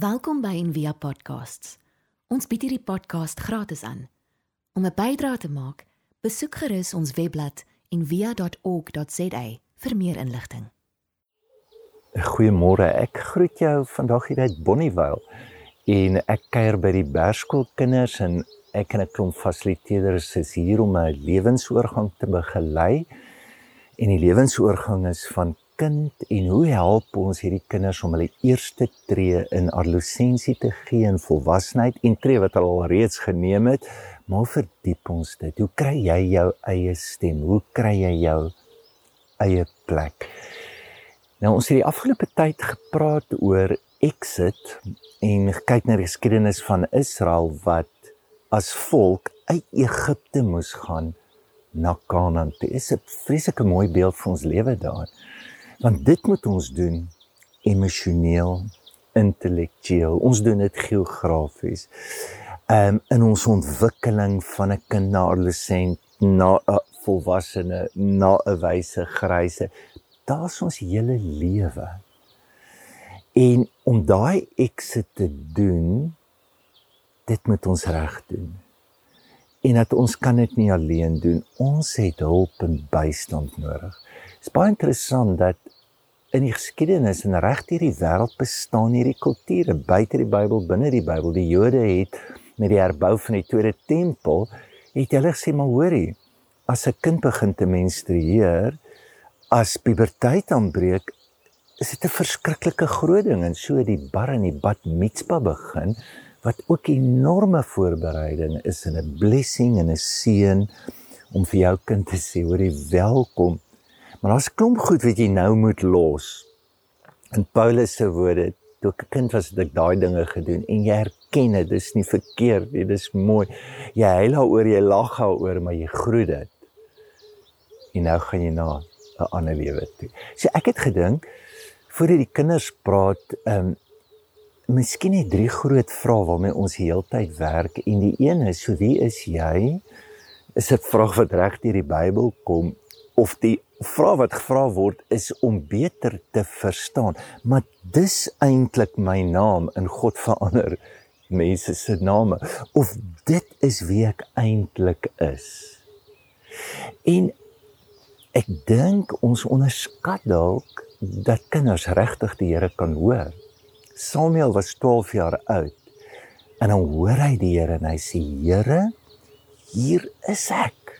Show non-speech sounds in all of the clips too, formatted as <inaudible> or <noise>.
Welkom by Envia Podcasts. Ons bied hierdie podcast gratis aan. Om 'n bydrae te maak, besoek gerus ons webblad en via.org.za vir meer inligting. Goeiemôre. Ek groet jou vandag hier uit Bonnievale en ek kuier by die Berskoolkinders en ek en 'n klomp fasiliteerders is hier om 'n lewensoorgang te begelei. En die lewensoorgang is van kind en hoe help ons hierdie kinders om hulle eerste tree in adolessensie te gee en volwassenheid en tree wat hulle al reeds geneem het maar verdiep ons dit. Hoe kry jy jou eie stem? Hoe kry jy jou eie plek? Nou ons het die afgelope tyd gepraat oor exit en kyk na die geskiedenis van Israel wat as volk uit Egipte moes gaan na Kanaan. Dit is 'n vreeslike mooi beeld vir ons lewe daar. Want dit moet ons doen emosioneel, intellektueel. Ons doen dit geografies. Um, in ons ontwikkeling van 'n kind na adolescent na 'n volwassene na 'n wyse gryse. Daar's ons hele lewe. En om daai exit te doen dit moet ons reg doen. En dat ons kan dit nie alleen doen. Ons het hulp en bystand nodig dit is baie interessant dat in die geskiedenis en reg deur die wêreld bestaan hierdie kulture buite die Bybel binne die Bybel die Jode het met die herbou van die tweede tempel, het hulle gesê maar hoorie, as 'n kind begin te menstrueer, as puberteit aanbreek, is dit 'n verskriklike groot ding en so die bar en die bat mitzwa begin wat ook 'n enorme voorbereiding is en 'n blessing en 'n seën om vir jou kind te sê hoorie welkom. Maar daar's klomp goed wat jy nou moet los. In Paulus se woorde, toe ek 'n kind was, het ek daai dinge gedoen en jy erken dit, dis nie verkeerd nie, dis mooi. Jy huil daaroor, jy lag daaroor, maar jy groet dit. En nou gaan jy na 'n ander lewe toe. So ek het gedink voordat die kinders praat, ehm um, miskien net drie groot vrae waarmee ons die hele tyd werk en die een is, so wie is jy? Is dit vraag wat reg deur die Bybel kom of die vraag wat gevra word is om beter te verstaan, maar dis eintlik my naam in God verander mense se name of dit is wie ek eintlik is. En ek dink ons onderskat dalk dat kinders regtig die Here kan hoor. Samuel was 12 jaar oud en dan hoor hy die Here en hy sê Here, hier is ek.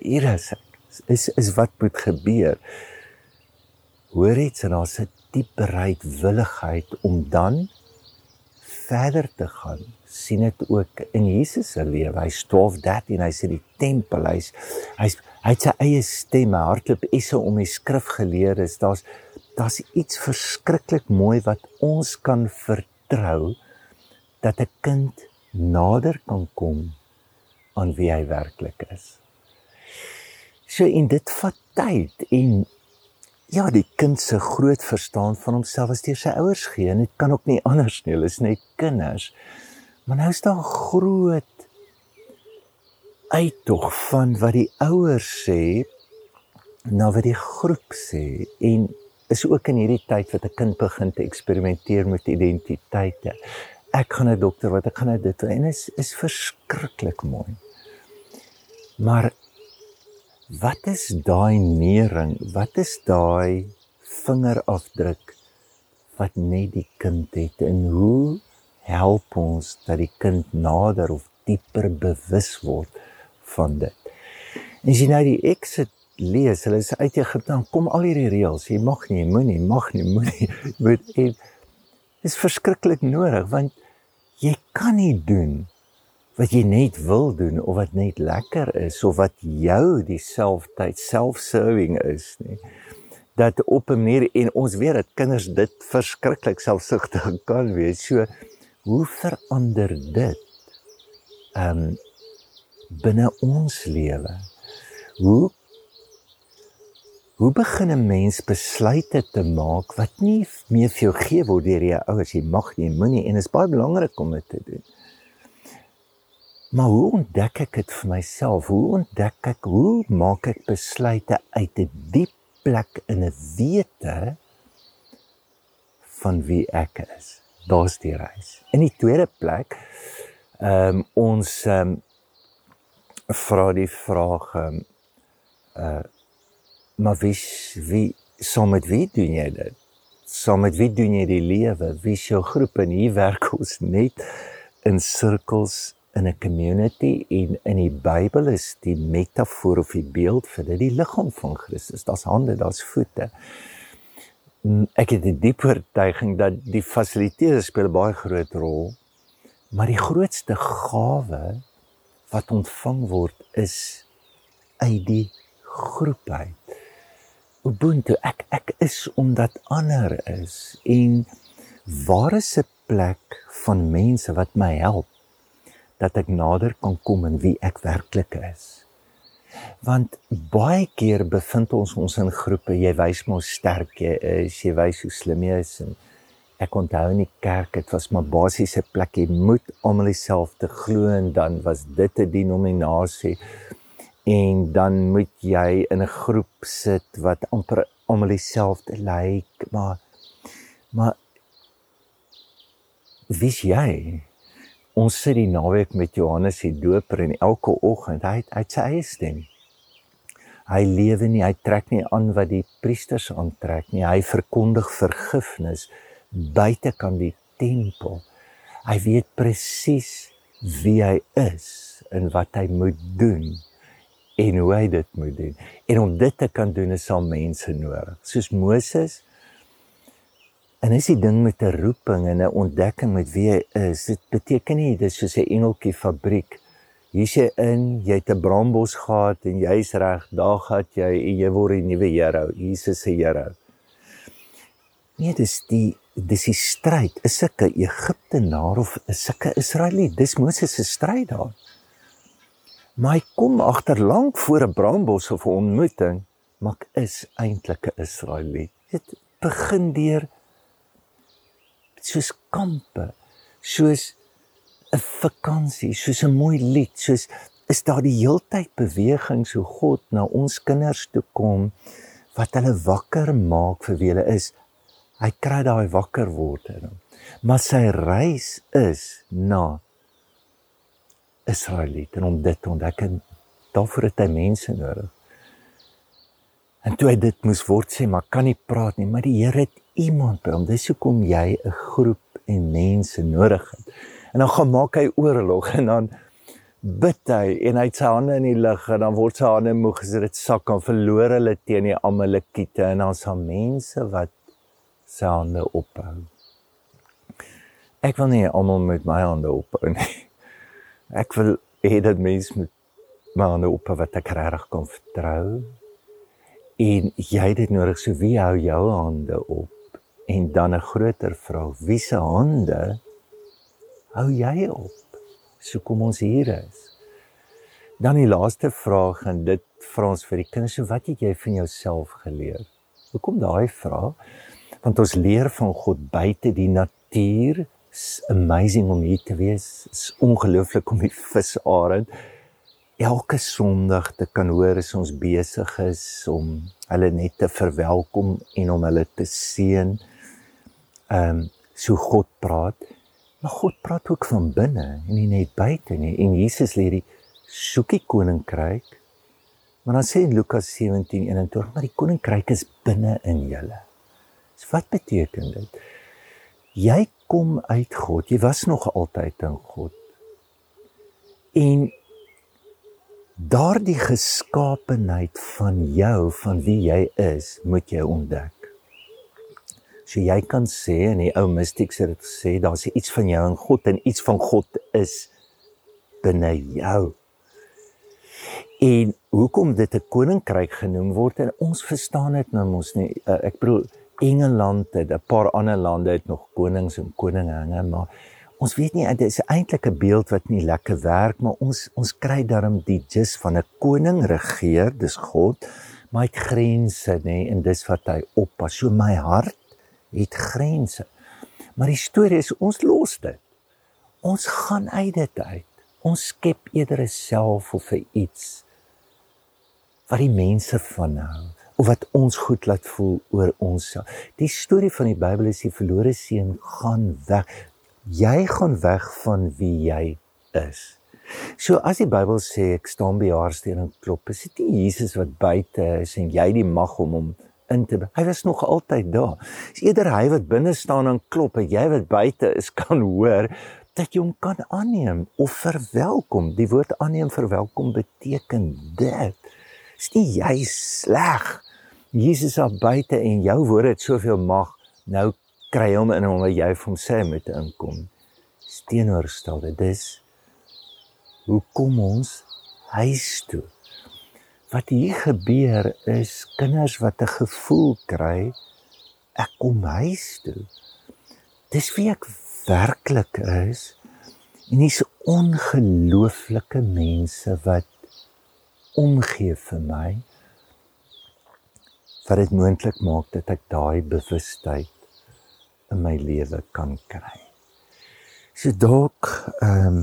Hier is ek is is wat moet gebeur. Hoor iets en daar's 'n diep bereidwilligheid om dan verder te gaan. sien dit ook in Jesus se lewe. Hy dat en hy sê die tempel hy's hy's hy het sy eie stem hardloop esse om die skrifgeleerdes. Daar's daar's iets verskriklik mooi wat ons kan vertrou dat 'n kind nader kan kom aan wie hy werklik is. So en dit vat tyd en ja, die kind se groot verstaan van homself as deur sy ouers gee en dit kan ook nie anders nie. Hulle is net kinders. Maar nou is daar groot uittog van wat die ouers sê na wat die groep sê en is ook in hierdie tyd wat 'n kind begin te eksperimenteer met identiteite. Ek gaan 'n dokter wat ek gaan nou dit en is is verskriklik mooi. Maar Wat is daai nering? Wat is daai vingerafdruk wat net die kind het en hoe help ons dat die kind nader of dieper bewus word van dit? En as jy nou die exit lees, hulle is uit Egipte, dan kom al hierdie reëls, jy mag nie, moenie, mag nie, moenie, <laughs> moet en is verskriklik nodig want jy kan nie doen wat jy net wil doen of wat net lekker is of wat jou dieselfde self-serving is nie dat op 'n manier en ons weet dat kinders dit verskriklik selfsugtig <laughs> kan wees. So hoe verander dit um, binne ons lewe? Hoe hoe begin 'n mens besluite te maak wat nie meer vir jou gee word deur jou ouers jy mag nie moenie en dit is baie belangrik om dit te doen Maar hoe ontdek ek dit vir myself? Hoe ontdek ek hoe maak ek besluite uit 'n die diep plek in 'n wete van wie ek is? daar's die reis. In die tweede plek ehm um, ons ehm um, vra die vraag ehm um, uh maar wie wie saam met wie doen jy dit? Saam met wie doen jy die lewe? Wie is jou groep en hier werk ons net in sirkels in 'n community en in die Bybel is die metafoor of die beeld vir dit die liggaam van Christus. Daar's hande, daar's voete. Ek het 'n diep oortuiging dat die fasiliteerders speel 'n baie groot rol, maar die grootste gawe wat ontvang word is uit die groep uit. Ubuntu ek ek is omdat ander is en waar is 'n plek van mense wat my help dat ek nader kan kom in wie ek werklik is. Want baie keer bevind ons ons in groepe, jy wys mos sterk jy is, jy wys hoe slim jy is en ek onthou in die kerk, dit was maar basiese plek jy moet almal dieselfde glo en dan was dit 'n denominasie en dan moet jy in 'n groep sit wat amper almal dieselfde lyk, like, maar maar wie jy Ons sit die naweek met Johannes die Doper en elke oggend hy hy sy eie stem. Hy lewe nie, hy trek nie aan wat die priesters aantrek nie. Hy verkondig vergifnis buite kan die tempel. Hy weet presies wie hy is en wat hy moet doen en hoe hy dit moet doen. En om dit te kan doen is al mense nodig. Soos Moses En is die ding met 'n roeping en 'n ontdekking met wie jy is, dit beteken nie dis soos 'n engeltjie fabriek. Hier's jy in, jy het 'n brambos gehad en jy's reg, daar gaan jy en jy word die nuwe Here, Jesus se Here. Nee, dis die dis die stryd, is sulke Egiptenaar of is sulke Israeliet, dis Moses se stryd daar. Hy kom agter lank voor 'n brambos of 'n ontmoeting, maar is eintlik 'n Israeliet. Dit begin deur soos kampe, soos 'n vakansie, soos 'n mooi lied, soos is daar die heeltyd beweging so God na ons kinders toe kom wat hulle wakker maak vir wie hulle is. Hy kry daai wakker word in hom. Maar sy reis is na Israeliet en om dit te ontdek en daarvoor het hy mense nodig. En toe hy dit moes word sê, maar kan nie praat nie, maar die Here het iemand by hom. Dis hoekom jy 'n groep en mense nodig het. En dan gaan maak hy oorlog en dan bid hy en hy het sy hande in die lug en dan word sy hande moeg as dit sak en verloor hulle teen die Amalekiete en dan sa mense wat sy hande ophou. Ek wil nie almal met my hande ophou nie. Ek wil hê dat mense met my hande ophou wat ek regtig kan vertrou. En jy het dit nodig so wie hou jou hande op? En dan 'n groter vraag, wie se hande hou jy op? So kom ons hier is. Dan die laaste vraag en dit vra ons vir die kinders, so wat het jy van jouself geleer? Hoekom daai vraag? Want ons leer van God buite die natuur. It's amazing om hier te wees. It's ongelooflik om die visarend elke Sondag te kan hoor as ons besig is om hulle net te verwelkom en om hulle te seën ehm um, so God praat. Maar God praat ook van binne en nie net buite nie. En Jesus leer die soekie koninkryk. Maar dan sê in Lukas 17:21, maar die koninkryk is binne in julle. So wat beteken dit? Jy kom uit God. Jy was nog altyd in God. En daardie geskaapenheid van jou, van wie jy is, moet jy ontdek. So jy kan sê en die ou mystics het dit gesê, daar's iets van jou in God en iets van God is binne jou. En hoekom dit 'n koninkryk genoem word en ons verstaan dit nou mos nie. Uh, ek bedoel Engeland het 'n paar ander lande het nog konings en koninginne, maar ons weet nie dit is eintlik 'n beeld wat nie lekker werk, maar ons ons kry darm die gist van 'n koning regeer, dis God, maar hy het grense nê en dis wat hy oppas. So my hart het grense. Maar die storie is ons los dit. Ons gaan uit dit uit. Ons skep eerder 'n self of 'n iets wat die mense van hou of wat ons goed laat voel oor onsself. Die storie van die Bybel is die verlore seun gaan weg. Jy gaan weg van wie jy is. So as die Bybel sê ek staan by jaarsteen en klop, is dit nie Jesus wat buite is en jy die mag om hom in te hy was nog altyd daar. Dis eerder hy wat binne staan en klop en jy wat buite is <laughs> kan hoor dat jy hom kan aanneem of verwelkom. Die woord aanneem verwelkom beteken dit. Is nie jy sleg. Jesus is buite en jou woorde het soveel mag. Nou kry hom in hom wat jy vir hom sê met inkom. Steenoorstelde. Dis hoe kom ons huis toe? Wat hier gebeur is kinders wat 'n gevoel kry ek kom huis toe. Dis wie ek werklik is. En dis ongelooflike mense wat omgee vir my wat dit moontlik maak dat ek daai bewustheid in my lewe kan kry. So dalk ehm um,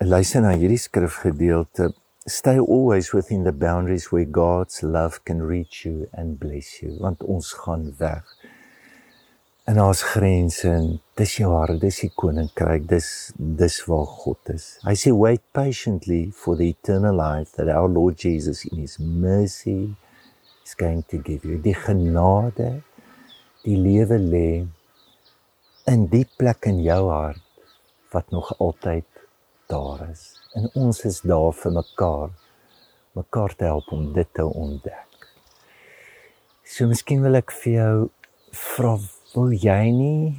luister na hierdie skrifgedeelte stay always within the boundaries where God's love can reach you and bless you want ons gaan weg. En ons grense en dis jou hart dis die koninkryk dis dis waar God is. I say wait patiently for the eternal life that our Lord Jesus in his mercy is going to give you. Die genade die lewe lê in die plek in jou hart wat nog altyd daar is. En ons is daar vir mekaar. Mekaar te help om dit te ontdek. So miskien wil ek vir jou vra, wil jy nie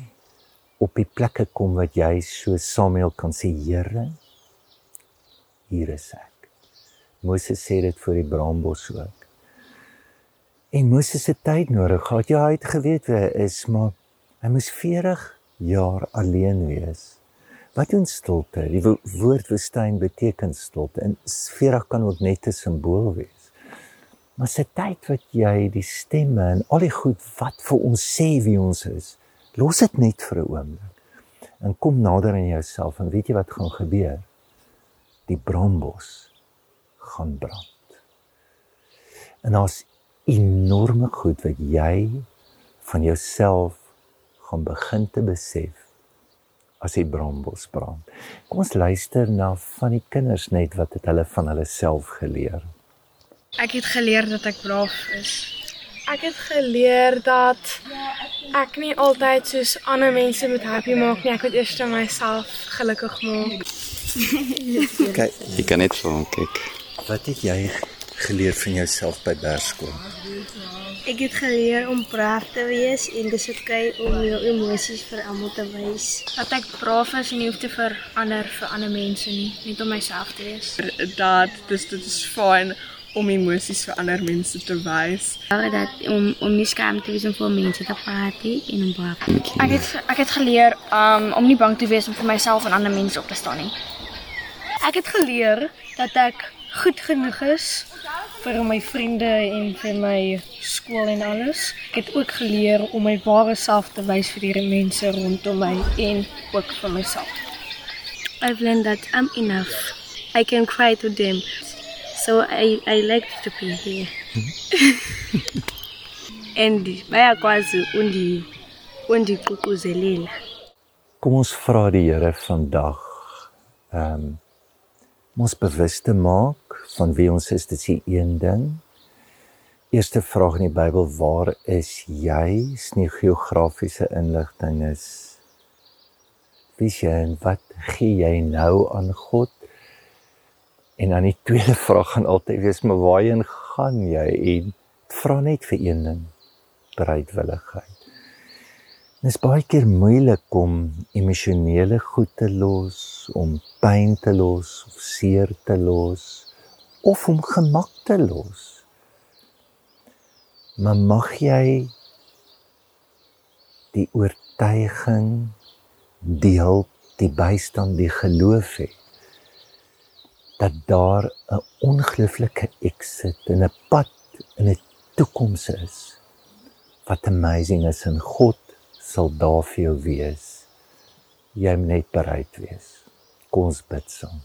op die plekke kom wat jy so Samuel kan sê, Here, hier is ek. Moses sê dit vir die braambos ook. En Moses se tyd nodig gehad. Ja, hy het geweet wie hy is, maar hy moes 40 jaar alleen wees. Wat doen stilte? Die woord woestyn beteken stilte en sfera kan ook net 'n simbool wees. Maar se tyd wat jy die stemme en al die goed wat vir ons sê wie ons is, los dit net vir 'n oomblik. En kom nader aan jouself en weet jy wat gaan gebeur? Die brambos gaan brand. En as enorme goed wat jy van jouself gaan begin te besef as die brambos brand. Kom ons luister na van die kinders net wat het hulle van hulle self geleer. Ek het geleer dat ek braaf is. Ek het geleer dat ek nie altyd soos ander mense moet happy maak nie. Ek moet eers vir myself gelukkig maak. <laughs> Kyk, jy kan net vir hom kyk. Wat het jy geleer van jouself by Berskool? Ek het geleer om braaf te wees en dis oukei om jou emosies vir almal te wys. Dat ek braaf is en nie hoef te verander vir ander mense nie, net om myself te wees. Dat dis dit is fyn om emosies vir ander mense te wys. Dat om om nie skaam te wees om vir mense te praat en om braaf. Ek het ek het geleer um, om nie bang te wees om vir myself en ander mense op te staan nie. Ek het geleer dat ek goed genoeg is vir my vriende en vir my skool en alles. Ek het ook geleer om my ware self te wys vir die mense rondom my en ook vir myself. I've learned that I'm enough. I can cry to them. So I I like to be here. <laughs> and bayakwazi undi undiguquzelela. Kom ons vra die Here vandag ehm um, ons bewus te maak van wie ons is, dit is die een ding. Eerste vraag in die Bybel, waar is jy? Is nie geografiese inligting is. Wie jy en wat gee jy nou aan God? En dan die tweede vraag gaan altyd wees, maar waarheen gaan jy? En vra net vir een ding, bereidwilligheid. Dit is baie keer moeilik om emosionele goed te los, om pyn te los, of seer te los of om gemak te los. Maar mag jy die oortuiging deel, die bystand, die geloof hê dat daar 'n ongelooflike exit en 'n pad in 'n toekoms is wat amazing is in God sal daar vir jou wees. Jy moet net bereid wees. Kom ons bid saam.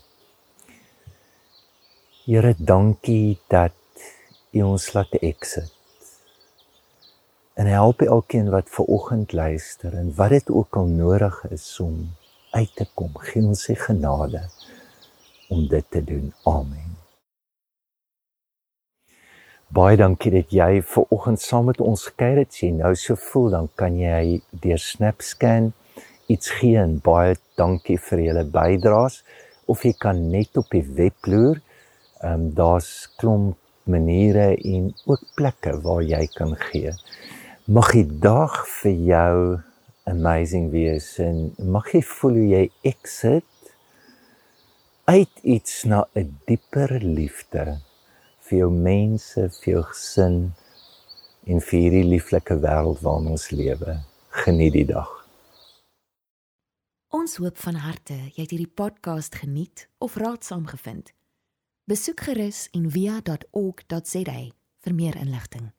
Here, dankie dat U ons laat exit. En help elkeen wat ver oggend luister en wat dit ook al nodig is om uit te kom. Gee ons se genade om dit te doen. Amen. Baie dankie dat jy ver oggend saam met ons gekuier het. Sien nou so voel dan kan jy deur SnapScan iets gee en baie dankie vir julle bydraes of jy kan net op die web loer. Ehm um, daar's klomp maniere en ook plekke waar jy kan gee. Mag die dag vir jou amazing wees en mag jy voel hoe jy exit uit iets na 'n dieper liefde vir jou mense, vir jou gesin en vir hierdie lieflike wêreld waarin ons lewe. Geniet die dag. Ons hoop van harte jy het hierdie podcast geniet of raadsaam gevind. Besoek gerus en via.ok.za vir meer inligting.